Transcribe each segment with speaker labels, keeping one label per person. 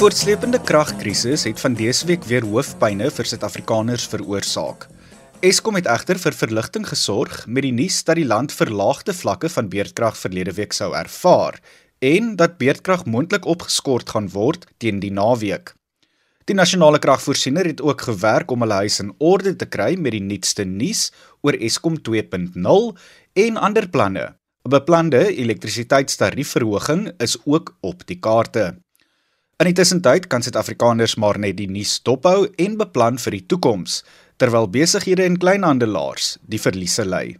Speaker 1: voortsleepende kragkrisis het van dese week weer hoofpynne vir Suid-Afrikaners veroorsaak. Eskom het egter vir verligting gesorg met die nuus dat die land verlaagde vlakke van beerdkrag verlede week sou ervaar en dat beerdkrag moontlik opgeskort gaan word teen die naweek. Die nasionale kragvoorsiener het ook gewerk om hulle huis in orde te kry met die nuutste nuus oor Eskom 2.0 en ander planne. 'n Beplande elektrisiteitstariefverhoging is ook op die kaarte. In die tussentyd kan Suid-Afrikaners maar net die nuus dophou en beplan vir die toekoms, terwyl besighede en kleinhandelaars die verliese ly.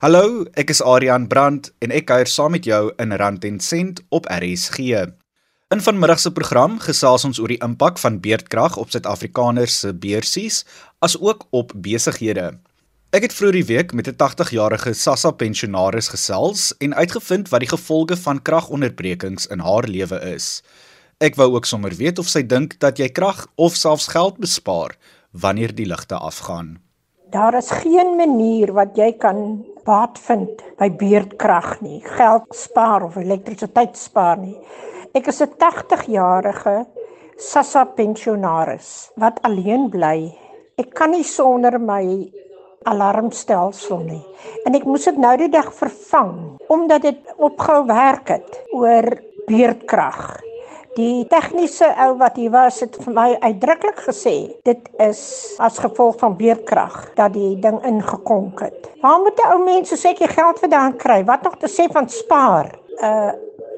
Speaker 1: Hallo, ek is Adrian Brandt en ek kuier saam met jou in Rand en Sent op RSG. In vanmiddag se program gesels ons oor die impak van beerdkrag op Suid-Afrikaners se beursies as ook op besighede. Ek het vroeër die week met 'n 80-jarige SASSA pensionaris gesels en uitgevind wat die gevolge van kragonderbrekings in haar lewe is. Ek wou ook sommer weet of sy dink dat jy krag of selfs geld bespaar wanneer die ligte afgaan.
Speaker 2: Daar is geen manier wat jy kan baat vind by beurtkrag nie. Geld spaar of elektrisiteit spaar nie. Ek is 'n 80-jarige Sassa pensionaris wat alleen bly. Ek kan nie sonder my alarmstelsel nie. En ek moes dit nou die dag vervang omdat dit opgehou werk het oor beurtkrag. Die tegniese ou wat hier was het vir my uitdruklik gesê dit is as gevolg van beerkrag dat die ding ingekonk het. Waar moet 'n ou mens so jy geld vandaan kry? Wat nog te sê van spaar? Uh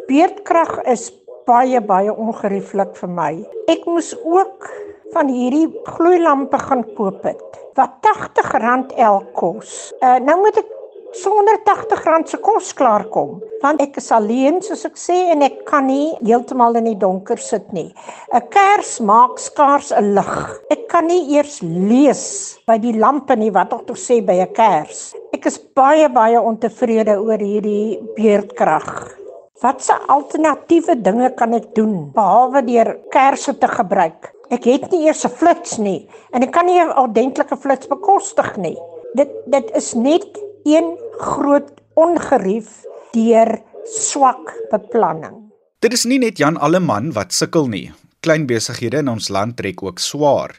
Speaker 2: beerkrag is baie baie ongerieflik vir my. Ek moes ook van hierdie gloeilampe gaan koop het wat R80 elk kos. Uh nou moet ek sonder R80 se kos klaarkom want ek is alleen soos ek sê en ek kan nie heeltemal in die donker sit nie. 'n kers maak skaars 'n lig. Ek kan nie eers lees by die lampe nie wat ek tog sê by 'n kers. Ek is baie baie ontevrede oor hierdie beerdkrag. Watse alternatiewe dinge kan ek doen behalwe deur kersse te gebruik? Ek het nie eers 'n flits nie en ek kan nie 'n ordentlike flits bekostig nie. Dit dit is net een groot ongerief deur swak beplanning.
Speaker 1: Dit is nie net Jan Alleman wat sukkel nie. Klein besighede in ons land trek ook swaar.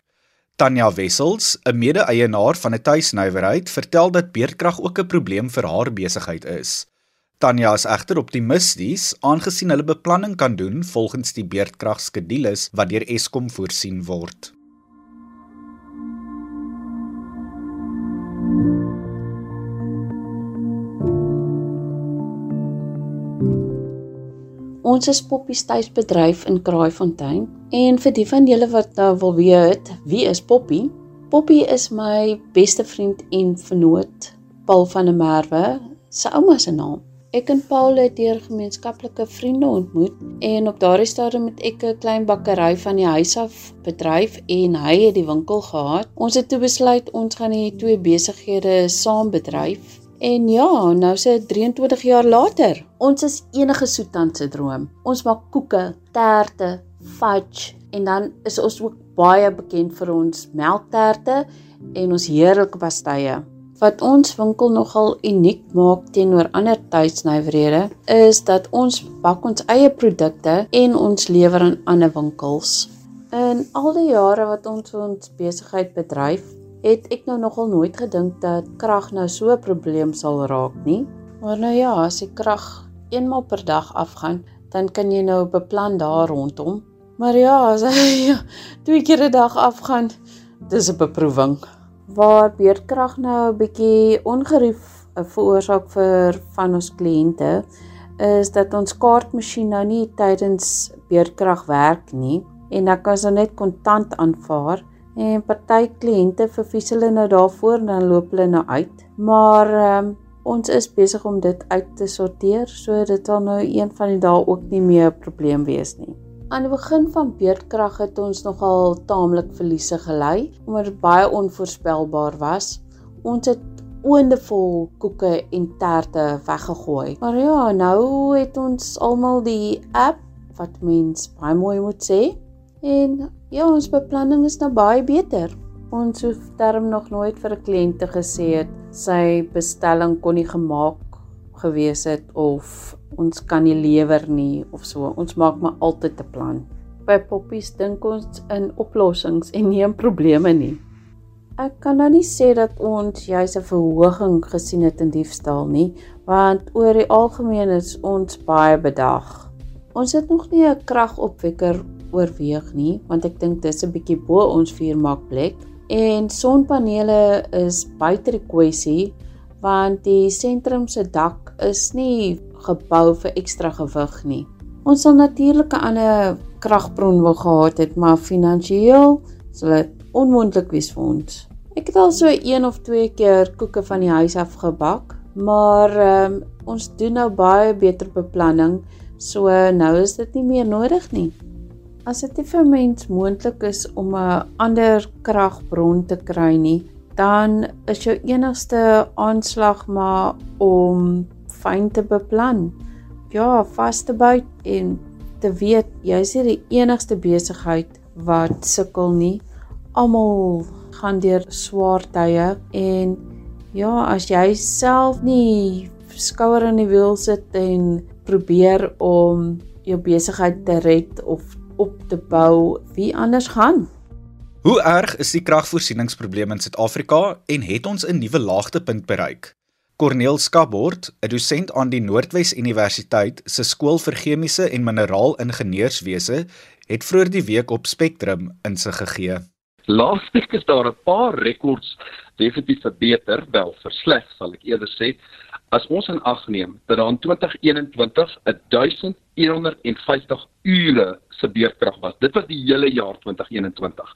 Speaker 1: Tanya Wessels, 'n mede-eienaar van 'n tuisnywerheid, vertel dat beerdkrag ook 'n probleem vir haar besigheid is. Tanya is egter optimisties aangesien hulle beplanning kan doen volgens die beerdkragskedules wat deur Eskom voorsien word.
Speaker 3: Ons is Poppy se tuisbedryf in Kraaifontein en vir die van julle wat nou wil weet, wie is Poppy? Poppy is my beste vriend en vernoot, Paul van der Merwe, se ouma se naam. Ek en Paul het deur gemeenskaplike vriende ontmoet en op daardie stadium het ek 'n klein bakkery van die huis af bedryf en hy het die winkel gehad. Ons het toe besluit ons gaan die twee besighede saam bedryf En ja, nou se 23 jaar later, ons is enige soetant se droom. Ons maak koeke, terte, fudge en dan is ons ook baie bekend vir ons melkterte en ons heerlike pastye. Wat ons winkel nogal uniek maak teenoor ander tuisnywerhede is dat ons bak ons eie produkte en ons lewer aan ander winkels. In al die jare wat ons ons besigheid bedryf, het ek nou nogal nooit gedink dat krag nou so 'n probleem sal raak nie. Maar nou ja, as die krag eenmal per dag afgaan, dan kan jy nou beplan daar rondom. Maar ja, as hy twee keer 'n dag afgaan, dis 'n beproewing. Waar beerdkrag nou 'n bietjie ongerief eh, veroorsaak vir van ons kliënte is dat ons kaartmasjien nou nie tydens beerdkrag werk nie en dan kan ons net kontant aanvaar En party kliënte vervies hulle nou daarvoor dan loop hulle nou uit. Maar um, ons is besig om dit uit te sorteer, so dit sal nou een van die dae ook nie meer 'n probleem wees nie. Aan die begin van beerdkrag het ons nogal taamlik verliese gely omdat dit baie onvoorspelbaar was. Ons het oondevol koeke en terte weggegooi. Maar ja, nou het ons almal die app wat mens baie mooi moet sê en Ja, ons beplanning is nou baie beter. Ons hoef term nog nooit vir 'n kliënt gesê het sy bestelling kon nie gemaak gewees het of ons kan nie lewer nie of so. Ons maak maar altyd 'n plan. By Poppies dink ons in oplossings en nie in probleme nie. Ek kan nou nie sê dat ons juis 'n verhoging gesien het in diefstal nie, want oor die algemeen is ons baie bedag. Ons het nog nie 'n kragopwekker oorweeg nie, want ek dink dis 'n bietjie bo ons vuurmaakplek en sonpanele is buite die kwessie want die sentrum se dak is nie gebou vir ekstra gewig nie. Ons sal natuurlik 'n ander kragbron wou gehad het, maar finansiëel sal dit onmoontlik wees vir ons. Ek het al so een of twee keer koeke van die huis af gebak, maar um, ons doen nou baie beter beplanning, so nou is dit nie meer nodig nie. As dit vir mens moontlik is om 'n ander kragbron te kry nie, dan is jou enigste aanslag maar om fyn te beplan. Ja, vas te byt en te weet jy's nie die enigste besigheid wat sukkel nie. Almal gaan deur swaar tye en ja, as jy self nie skouer in die wiel sit en probeer om jou besigheid te red of op te bou, wie anders gaan?
Speaker 1: Hoe erg is die kragvoorsieningsprobleem in Suid-Afrika en het ons 'n nuwe laagtepunt bereik? Corneel Skabord, 'n dosent aan die Noordwes Universiteit se skool vir chemiese en mineraal ingenieurswese, het vroeër die week op Spectrum insig gegee.
Speaker 4: Laasweek is daar 'n paar rekords definitief verbeter, wel versleg sal ek eerder sê, as ons in ag neem dat daar in 2021 1150 ure se beurtkrag was. Dit was die hele jaar 2021.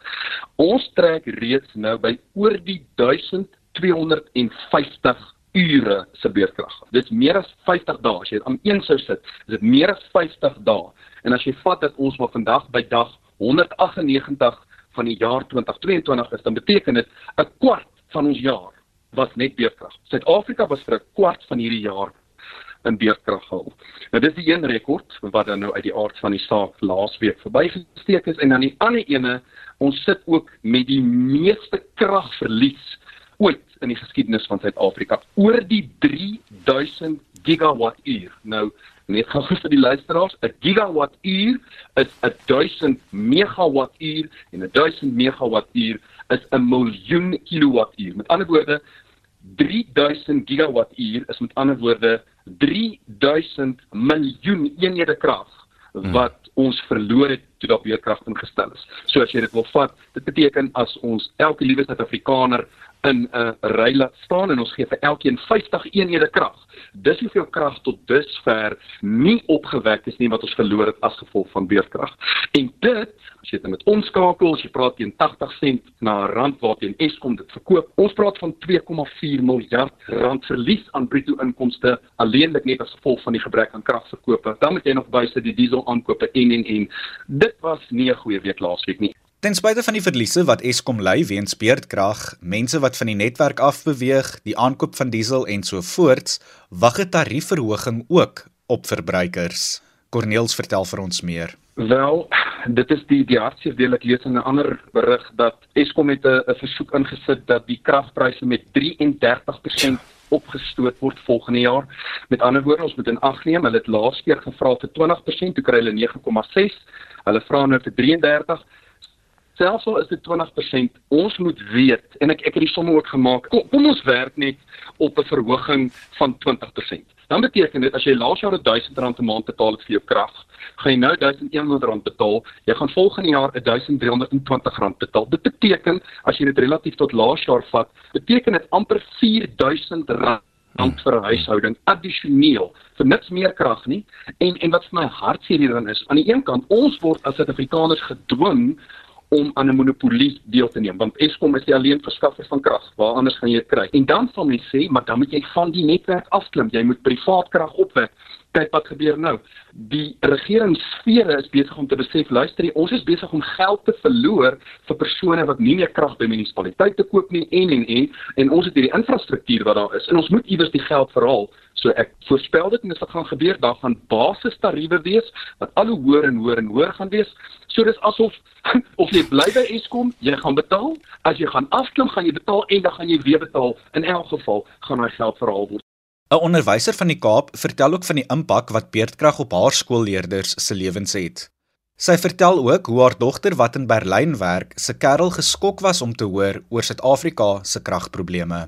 Speaker 4: Ons trek reeds nou by oor die 1250 ure se beurtkrag. Dit is meer as 50 dae. As jy aan een sou sit, is dit meer as 50 dae. En as jy vat dat ons maar vandag by dag 198 van die jaar 2022 is, dan beteken dit 'n kwart van ons jaar was net beurtkrag. Suid-Afrika was vir 'n kwart van hierdie jaar in beurtkrag gehul. Nou dis die een rekord wat dan nou uit die aard van die saak laasweek verbygesteek is en dan die ander ene, ons sit ook met die meeste kragverlies ooit in die geskiedenis van Suid-Afrika, oor die 3000 gigawattuur. Nou net gou vir die luisteraars, 'n gigawattuur is 'n 1000 megawattuur en 'n 1000 megawattuur is 'n miljoen kilowattuur. Met ander woorde, 3000 gigawattuur is met ander woorde 3000 miljoen eenhede krag hmm. wat ons verloor het toe daar beerkrag ingestel is. So as jy dit wil vat, dit beteken as ons elke liewe Suid-Afrikaner in 'n ry laat staan en ons gee vir elkeen 50 eenhede krag. Dis hoeveel krag tot dusver nie opgewek is nie wat ons verloor het as gevolg van beurtkrag. En dit, as jy dit met omskakel, as jy praat teen 80 sent na rand wat teen Eskom dit verkoop, ons praat van 2,4 miljard rand verlies aan bruto inkomste alleenlik net as gevolg van die gebrek aan kragverkope. Dan moet jy nog bysit die diesel aankope en en en. Dit was nie 'n goeie week laasweek nie.
Speaker 1: Ten spyte van die verliese wat Eskom ly weens beurtkrag, mense wat van die netwerk af beweeg, die aankoop van diesel en so voorts, wag 'n tariefverhoging ook op verbruikers. Corneels vertel vir ons meer.
Speaker 4: Wel, dit is die die hartseer deel ek lees in 'n ander berig dat Eskom het 'n versoek ingesit dat die kragpryse met 33% opgestoot word volgende jaar. Met ander woorde, ons moet in ag neem, hulle het laas keer gevra vir 20%, toe kry hulle 9,6. Hulle vra nou vir 33 selfs al is dit 20%, ons moet weet en ek ek het die somme ook gemaak. Kom, kom ons werk net op 'n verhoging van 20%. Dan beteken dit as jy laas jaar R1000 'n maand betaal het vir jou krag, gaan jy nou R1100 betaal. Jy gaan volgende jaar R1320 betaal. Dit beteken as jy dit relatief tot laas jaar vat, beteken dit amper R4000 rand vir 'n huishouding addisioneel vir niks meer krag nie. En en wat vir my hartseer hierin is aan die een kant ons word as Suid-Afrikaners gedwing om aan 'n monopolie deel te neem want Eskom is die alleen verskaffer van krag. Waar anders gaan jy dit kry? En dan sal mense sê maar dan moet jy van die netwerk afklim. Jy moet privaat krag opwek kyk wat gebeur nou die regeringssfere is besig om te besef luister ons is besig om geld te verloor vir persone wat nie meer krag by munisipaliteite koop nie en en en en ons het hierdie infrastruktuur wat daar is en ons moet iewers die geld verhaal So ek voorspel dit en dit gaan gebeur, daar gaan basistariewe wees wat al hoe hoër en hoër en hoër gaan wees. So dis asof of jy bly by Eskom, jy gaan betaal, as jy gaan afklim, gaan jy betaal en dan gaan jy weer betaal. In elk geval gaan daai geld verhaal word.
Speaker 1: 'n Onderwyser van die Kaap vertel ook van die impak wat beerdkrag op haar skoolleerders se lewens het. Sy vertel ook hoe haar dogter wat in Berlyn werk, se kerel geskok was om te hoor oor Suid-Afrika se kragprobleme.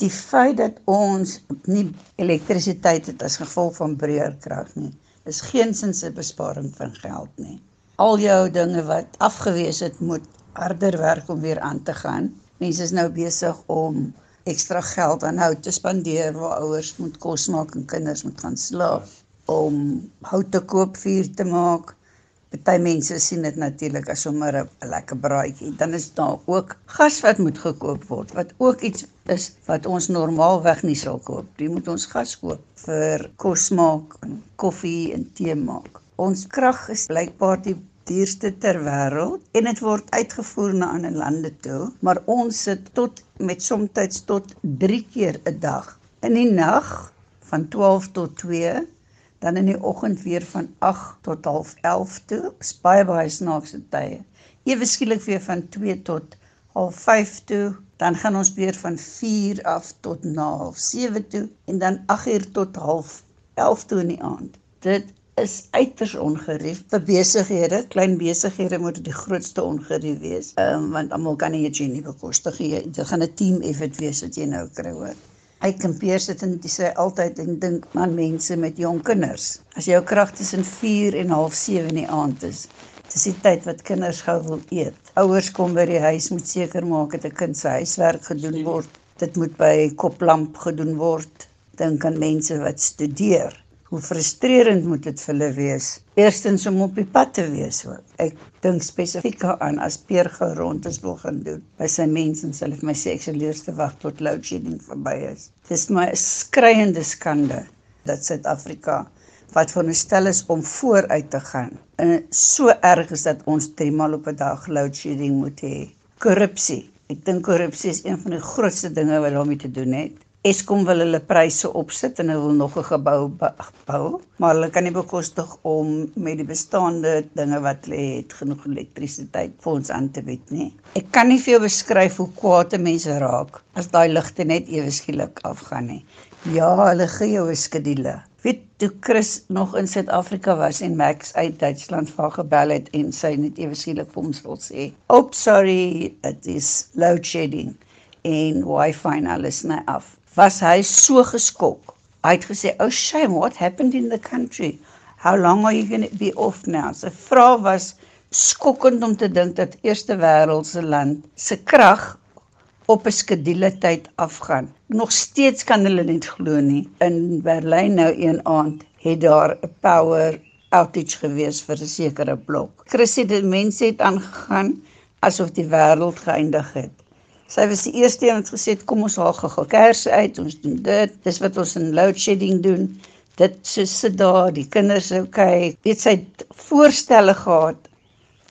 Speaker 5: Die feit dat ons nie elektrisiteit het as gevolg van breërkrag nie, is geensins 'n besparing van geld nie. Al jou dinge wat afgewees het moet harder werk om weer aan te gaan. Mense is nou besig om ekstra geld aan hout te spandeer waar ouers moet kos maak en kinders moet gaan slaap om hout te koop vuur te maak. Party mense sien dit natuurlik as sommer 'n lekker braaitjie. Dan is daar ook gas wat moet gekoop word wat ook iets is wat ons normaalweg nie sal koop. Jy moet ons gas koop vir kos maak en koffie en tee maak. Ons krag is blykbaar die duurste ter wêreld en dit word uitgevoer na ander lande toe, maar ons sit tot met soms tot 3 keer 'n dag. In die nag van 12 tot 2, dan in die oggend weer van 8 tot 11 toe, baie baie snaakse tye. Ewe skielik weer van 2 tot 5 toe, dan gaan ons weer van 4 af tot na 7 toe en dan 8 uur tot 11 toe in die aand. Dit is uiters ongerief vir besighede. Klein besighede moet die grootste ongerief wees, um, want almal kan nie hierdie nie bekostig nie. Dit gaan 'n team effort wees wat jy nou kry hoor. Hy kampeer sit en dis altyd en dink aan mense met jong kinders. As jou krag tussen 4 en half 7 in die aand is, dis die tyd wat kinders gou wil eet. Ouers kom by die huis moet seker maak dat 'n kind se huiswerk gedoen word. Dit moet by koplamp gedoen word. Dink aan mense wat studeer hoe frustrerend moet dit vir hulle wees. Eerstens om op die pad te wees. Ek dink spesifiek aan as Peer gerond is wil gaan doen. By sy mense en hulle vir my sê ek sal eers te wag tot load shedding verby is. Dis my skreiende skande dat Suid-Afrika wat veronderstel is om vooruit te gaan. En so erg is dat ons 3 maal op 'n dag load shedding moet hê. Korrupsie. Ek dink korrupsie is een van die grootste dinge wat daarmee te doen het. Eskom wil hulle pryse opsit en hulle wil nog 'n gebou bou, maar hulle kan nie bekostig om met die bestaande dinge wat hulle het genoeg elektrisiteit vir ons aan te bied nie. Ek kan nie vir jou beskryf hoe kwaad mense raak as daai ligte net ewe skielik afgaan nie. Ja, hulle gee jou 'n skedule. Weet toe Chris nog in Suid-Afrika was en Max uit Duitsland vir gebel het en sy net ewe skielik vir ons wil sê, "Oh, sorry, it is load shedding." en wifi en alles net af was hy so geskok. Hy het gesê, "Oh shame, what happened in the country? How long are you going to be off now?" Sy vraag was skokkend om te dink dat eerste wêreldse land se krag op 'n skedule tyd afgaan. Nog steeds kan hulle net glo nie. In Berlyn nou een aand het daar 'n power outage gewees vir 'n sekere blok. Chris het die mense het aangegaan asof die wêreld geëindig het. Sy was die eerste een wat gesê het kom ons haal gou kersse uit, ons doen dit. Dis wat ons in load shedding doen. Dit so sit daar, die kinders okay. Weet sy het voorstelle gehad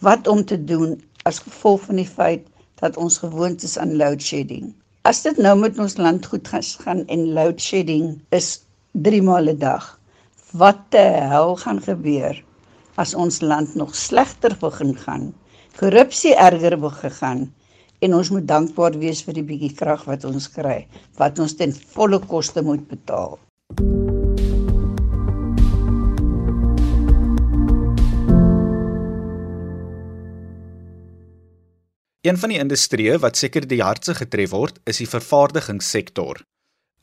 Speaker 5: wat om te doen as gevolg van die feit dat ons gewoond is aan load shedding. As dit nou met ons land goed gaan en load shedding is 3 maal 'n dag. Wat die hel gaan gebeur as ons land nog slegter begin gaan? Korrupsie erger begin gaan en ons moet dankbaar wees vir die bietjie krag wat ons kry wat ons ten volle koste moet betaal.
Speaker 1: Een van die industrieë wat seker die hardste getref word, is die vervaardigingssektor.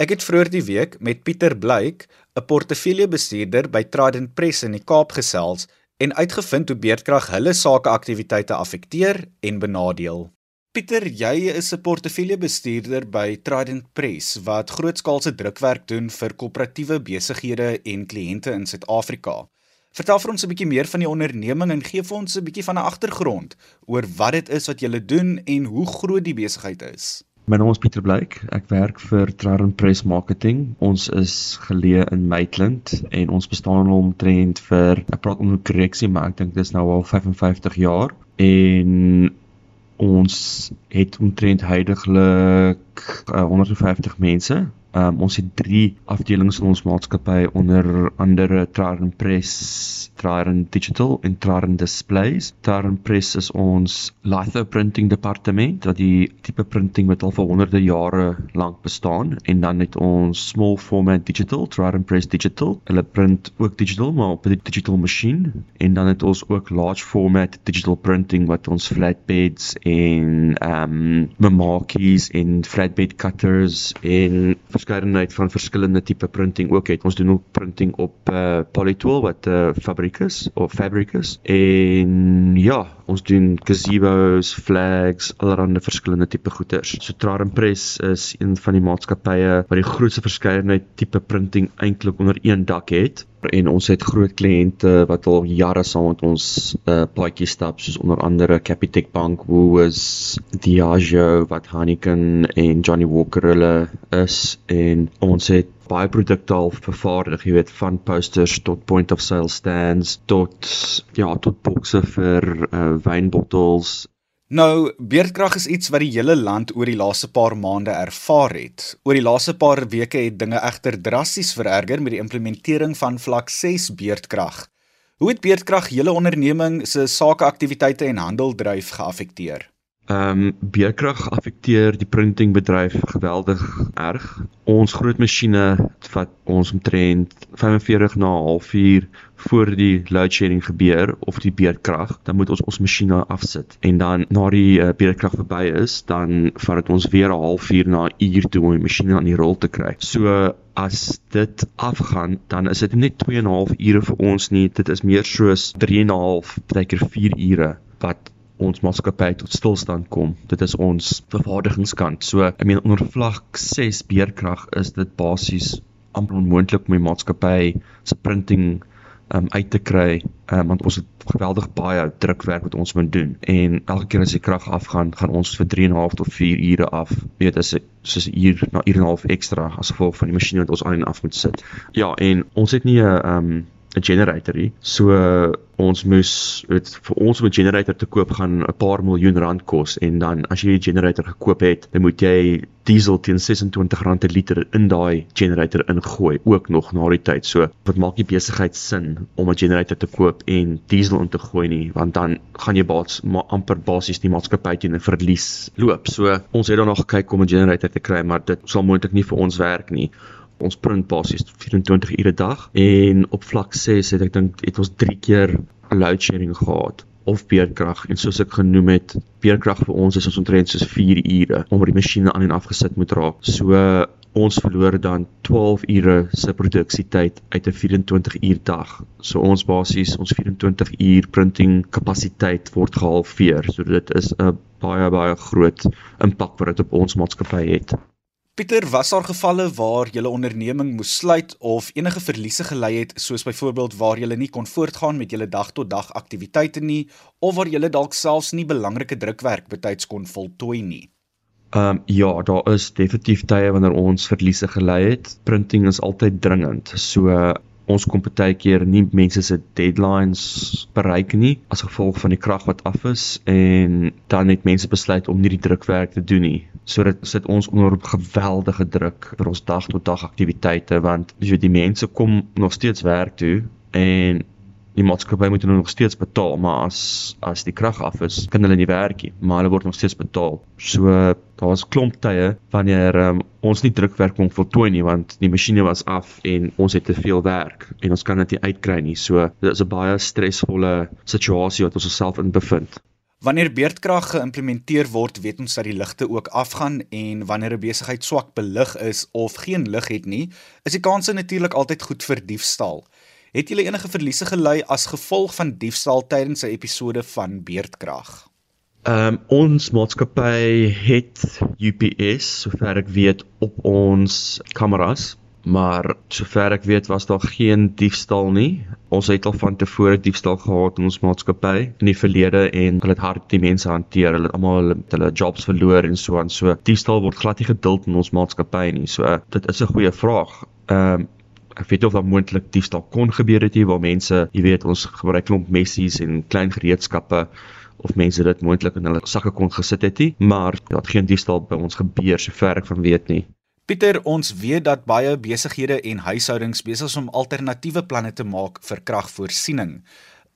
Speaker 1: Ek het vroeër die week met Pieter Blyk, 'n portefeuljebestuurder by Trident Press in die Kaap gesels en uitgevind hoe beerdkrag hulle sakeaktiwiteite affekteer en benadeel. Pieter, jy is 'n portefeuljebestuurder by Trident Press wat grootskaalse drukwerk doen vir koöperatiewe besighede en kliënte in Suid-Afrika. Vertel vir ons 'n bietjie meer van die onderneming en gee vir ons 'n bietjie van 'n agtergrond oor wat dit is wat julle doen en hoe groot die besigheid is.
Speaker 6: My naam is Pieter Blyk. Ek werk vir Trident Press Marketing. Ons is geleë in Maitland en ons bestaan al omtrent vir ek praat om 'n korreksie, maar ek dink dis nou al 55 jaar en ons het omtrent heidaglik uh, 150 mense Um, ons het drie afdelings in ons maatskappy onder andere Trident Press, Trident Digital en Trident Displays. Trident Press is ons litho printing departement wat die tipe printing wat al vir honderde jare lank bestaan en dan het ons small format digital, Trident Press Digital. Hulle print ook digital maar op 'n digital masjien en dan het ons ook large format digital printing wat ons flatbeds en ehm um, memakies en flatbed cutters en verskeidenheid van verskillende tipe printing ook het. Ons doen ook printing op uh, Polytool wat 'n uh, fabriek is of fabriek is. En ja, ons doen gazebos, flags, allerlei verskillende tipe goeders. So Trident Press is een van die maatskappye wat die grootste verskeidenheid tipe printing eintlik onder een dak het en ons het groot kliënte wat al jare saam met ons uh, paadjie stap soos onder andere Capitec Bank, Woolworths, Diageo, wat Heineken en Johnny Walker hulle is en ons het baie produkte al vervaardig, jy weet, van posters tot point of sale stands tot ja, tot bokse vir uh, wynbottels.
Speaker 1: Nou, beerdkrag is iets wat die hele land oor die laaste paar maande ervaar het. Oor die laaste paar weke het dinge egter drasties vererger met die implementering van vlak 6 beerdkrag. Hoe het beerdkrag julle onderneming se sakeaktiwiteite en handeldryf geaffekteer?
Speaker 6: Ehm um, beerkrag affekteer die printingbedryf geweldig erg. Ons groot masjiene wat ons omtrent 45 na 'n halfuur voor die load shedding gebeur of die beerkrag, dan moet ons ons masjiene afsit. En dan na die uh, beerkrag verby is, dan vat dit ons weer 'n halfuur na 'n uur toe om die masjiene aan die rol te kry. So as dit afgaan, dan is dit net 2 en 'n half ure vir ons nie. Dit is meer soos 3 en 'n half, baie keer 4 ure wat ons maatskappy tot stilstand kom. Dit is ons vervaardigingskant. So, ek meen onder vlak 6 beerkrag is dit basies amper onmoontlik om die maatskappy se printing um uit te kry um, want ons het geweldig baie drukwerk wat ons moet doen en elke keer as die krag afgaan gaan ons vir 3 en 'n half tot 4 ure af weet as soos 'n uur na 1 en 'n half ekstra as gevolg van die masjien wat ons aan en af moet sit ja en ons het nie 'n um 'n generator hier. So ons moes dit vir ons om 'n generator te koop gaan 'n paar miljoen rand kos en dan as jy 'n generator gekoop het, dan moet jy diesel teen R26 per liter in daai generator ingooi ook nog na die tyd. So wat maak die besigheid sin om 'n generator te koop en diesel in te gooi nie, want dan gaan jy baats maar amper basies die maatskappy teen 'n verlies loop. So ons het nog gekyk om 'n generator te kry, maar dit sal moontlik nie vir ons werk nie ons print basies 24 ure 'n dag en op vlak 6 het ek dink het ons 3 keer load shedding gehad of beerkrag en soos ek genoem het beerkrag vir ons is ons omtrent soos 4 ure omdat die masjiene aan en af gesit moet raak. So ons verloor dan 12 ure se produksietyd uit 'n 24 uur dag. So ons basies ons 24 uur printing kapasiteit word gehalveer. So dit is 'n baie baie groot impak wat dit op ons maatskappy het
Speaker 1: Pieter, was daar gevalle waar julle onderneming moes sluit of enige verliese gely het, soos byvoorbeeld waar julle nie kon voortgaan met julle dag-tot-dag aktiwiteite nie of waar julle dalk selfs nie belangrike drukwerk betyds kon voltooi nie?
Speaker 6: Ehm um, ja, daar is definitief tye wanneer ons verliese gely het. Printing is altyd dringend. So ons kom baie keer nie mense se deadlines bereik nie as gevolg van die krag wat af is en dan het mense besluit om nie die drukwerk te doen nie. So dit sit ons onder op geweldige druk vir ons dag tot dag aktiwiteite want jy die mense kom nog steeds werk toe en die maatskappy moet hulle nog steeds betaal, maar as as die krag af is, kan hulle nie werk nie, maar hulle word nog steeds betaal. So daar's klomp tye wanneer um, ons nie drukwerk kon voltooi nie want die masjiene was af en ons het te veel werk en ons kan dit nie uitkry nie. So dit is 'n baie stresvolle situasie wat ons osself in bevind.
Speaker 1: Wanneer beerdkrag geïmplementeer word, weet ons dat die ligte ook afgaan en wanneer 'n besigheid swak belig is of geen lig het nie, is die kanse natuurlik altyd goed vir diefstal. Het julle enige verliese gely as gevolg van diefstal tydens 'n episode van beerdkrag?
Speaker 6: Ehm um, ons maatskappy het UPS sover ek weet op ons kameras, maar sover ek weet was daar geen diefstal nie. Ons het al van tevore diefstal gehad in ons maatskappy in die verlede en hulle het hard die mense hanteer. Hulle het almal hulle, hulle jobs verloor en so aan. So diefstal word glad nie geduld in ons maatskappy nie. So dit is 'n goeie vraag. Ehm um, ek weet of daar moontlik diefstal kon gebeur het hier waar mense, jy weet, ons gebruik klomp messies en klein gereedskappe of mense dit moontlik in hulle sakke kon gesit het nie, maar daar het geen diefstal by ons gebeur sover ek van weet nie.
Speaker 1: Pieter, ons weet dat baie besighede en huishoudings besig is om alternatiewe planne te maak vir kragvoorsiening.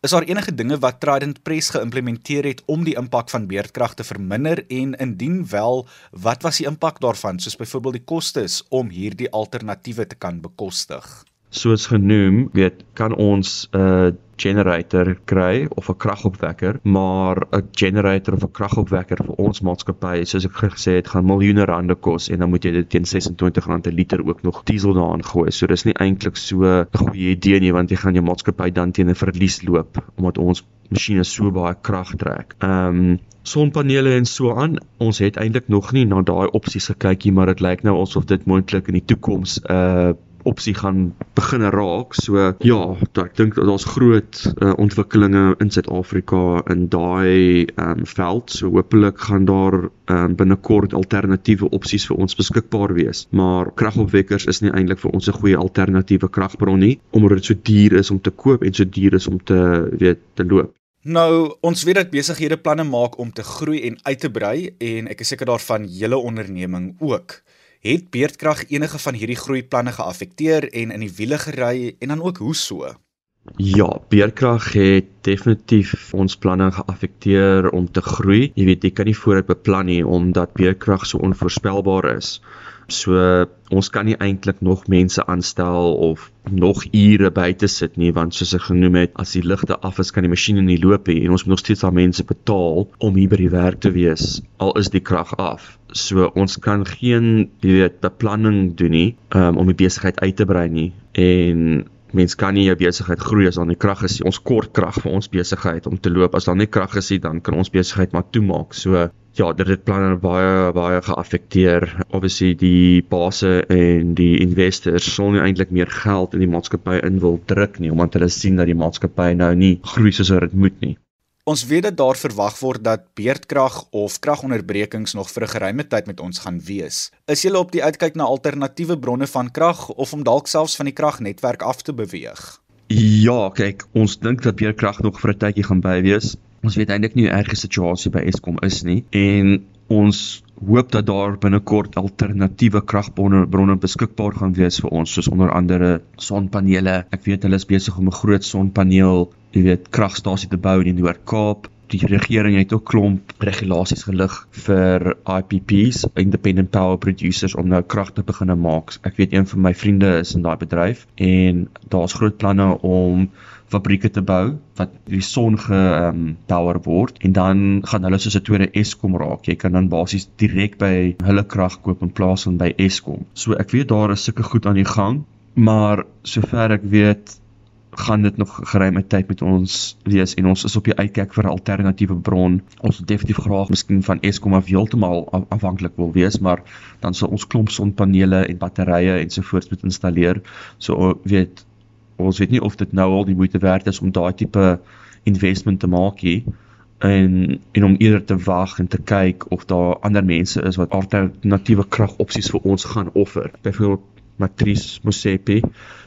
Speaker 1: Is daar enige dinge wat Trident Press geïmplementeer het om die impak van beerdkrag te verminder en indien wel, wat was die impak daarvan, soos byvoorbeeld die kostes om hierdie alternatiewe te kan bekostig?
Speaker 6: Soos genoem, weet kan ons 'n uh, generator kry of 'n kragopwekker, maar 'n generator of 'n kragopwekker vir ons maatskappy, soos ek gesê het, gaan miljoene rande kos en dan moet jy dit teen R26 'n liter ook nog diesel daaraan gooi. So dis nie eintlik so 'n goeie idee nie want jy gaan jou maatskappy dan teen 'n verlies loop omdat ons masjiene so baie krag trek. Ehm um, sonpanele en so aan. Ons het eintlik nog nie na daai opsies gekyk nie, maar dit lyk nou asof dit moontlik in die toekoms 'n uh, opsie gaan begin raak. So ja, ek dink daar's groot uh, ontwikkelinge in Suid-Afrika in daai um, veld. So hopelik gaan daar um, binnekort alternatiewe opsies vir ons beskikbaar wees. Maar kragopwekkers is nie eintlik vir ons 'n goeie alternatiewe kragbron nie, omdat dit so duur is om te koop en so duur is om te weet te loop.
Speaker 1: Nou, ons weet dat besighede planne maak om te groei en uit te brei en ek is seker daarvan julle onderneming ook. Het beerdkrag enige van hierdie groeiplanne geaffekteer en in die wiele gery en dan ook hoe so?
Speaker 6: Ja, beerdkrag het definitief ons planne geaffekteer om te groei. Jy weet, jy kan nie vooruit beplan nie omdat beerdkrag so onvoorspelbaar is. So ons kan nie eintlik nog mense aanstel of nog ure buite sit nie want soos ek genoem het, as die ligte af is, kan die masjiene nie loop nie en ons moet nog steeds aan mense betaal om hier by die werk te wees al is die krag af. So ons kan geen jy weet beplanning doen nie um, om die besigheid uit te brei nie en mens kan nie jou besigheid groei as daar nie krag is nie. Ons kort krag vir ons besigheid om te loop. As daar nie krag is nie, dan kan ons besigheid maar toemaak. So ja, dit het planne baie baie geaffekteer. Obviously die base en die investors sou nie eintlik meer geld in die maatskappy in wil druk nie omdat hulle sien dat die maatskappy nou nie groei soos wat dit moet nie.
Speaker 1: Ons weet dat daar verwag word dat beerdkrag of kragonderbrekings nog vir 'n geruime tyd met ons gaan wees. Is julle op die uitkyk na alternatiewe bronne van krag of om dalk selfs van die kragnetwerk af te beweeg?
Speaker 6: Ja, kyk, ons dink dat beerdkrag nog vir 'n tydjie gaan by wees. Ons weet eintlik nie hoe erg die situasie by Eskom is nie en ons hoop dat daar binnekort alternatiewe kragbronne bronne beskikbaar gaan wees vir ons soos onder andere sonpanele. Ek weet hulle is besig om 'n groot sonpaneel jy weet kragstasie te bou in die Noord-Kaap. Die regering het ook klomp regulasies gelig vir IPPs, independent power producers om nou krag te begin maak. Ek weet een van my vriende is in daai bedryf en daar's groot planne om fabrieke te bou wat die son ge um, power word en dan gaan hulle soos 'n tweede Eskom raak. Jy kan dan basies direk by hulle krag koop in plaas van by Eskom. So ek weet daar is sulke goed aan die gang, maar sover ek weet gaan dit nog geruime tyd met ons wees en ons is op die uitkyk vir 'n alternatiewe bron. Ons wil definitief graag miskien van Eskom af heeltemal afhanklik wil wees, maar dan sal ons klomp sonpanele en batterye ensovoorts moet installeer. So weet ons weet nie of dit nou al die moeite werd is om daai tipe investment te maak nie en en om eerder te wag en te kyk of daar ander mense is wat alternatiewe kragopsies vir ons gaan offer. Byvoorbeeld Matrice Mosepi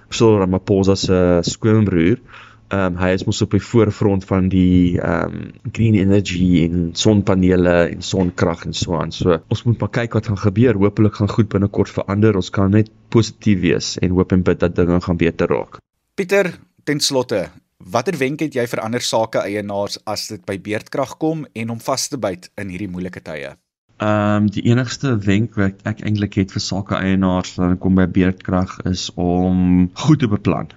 Speaker 6: Cyril Ramaphosa se skoonbroer. Ehm um, hy is mos op die voorfront van die ehm um, green energy en sonpanele en sonkrag en so aan. So ons moet maar kyk wat gaan gebeur. Hoopelik gaan goed binnekort verander. Ons kan net positief wees en hoop en bid dat dinge gaan beter raak.
Speaker 1: Pieter, ten slotte, watter wenk het jy vir ander sake eienaars as dit by beerdkrag kom en om vas te byt in hierdie moeilike tye?
Speaker 6: Ehm um, die enigste wenk wat ek eintlik het vir sake eienaars wanneer dit kom by beerdkrag is om goed te beplan.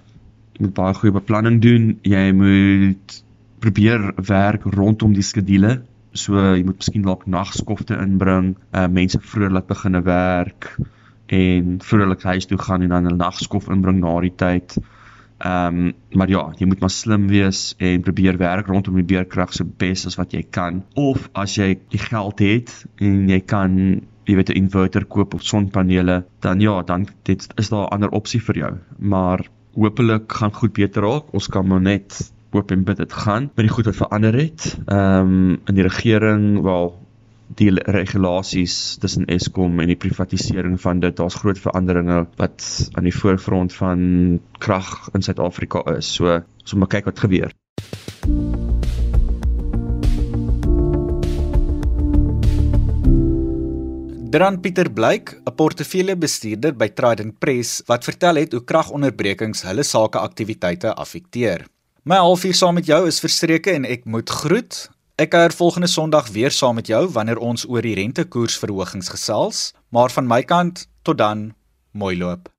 Speaker 6: Jy moet baie goeie beplanning doen. Jy moet probeer werk rondom die skedule. So jy moet miskien dalk nagskofte inbring, uh mense vroeg laat begine werk en vrolik huis toe gaan en dan 'n nagskof inbring na die tyd. Ehm um, maar ja, jy moet maar slim wees en probeer werk rondom die beerkrag so bes as wat jy kan. Of as jy die geld het en jy kan jy weet 'n inverter koop of sonpanele, dan ja, dan dit is daar 'n ander opsie vir jou. Maar hopelik gaan goed beter raak. Ons kan maar net hoop en bid dit gaan. Maar die goed wat verander het, ehm um, in die regering, wel die regulasies tussen Eskom en die privatisering van dit daar's groot veranderinge wat aan die voorfront van krag in Suid-Afrika is. So ons moet kyk wat gebeur.
Speaker 1: Dan Pieter Blyk, 'n portefeuljebestuurder by Trident Press wat vertel het hoe kragonderbrekings hulle sakeaktiwiteite affekteer. My halfuur saam met jou is verstreke en ek moet groet. Ek kuier volgende Sondag weer saam met jou wanneer ons oor die rentekoersverhogings gesels, maar van my kant tot dan, mooi loop.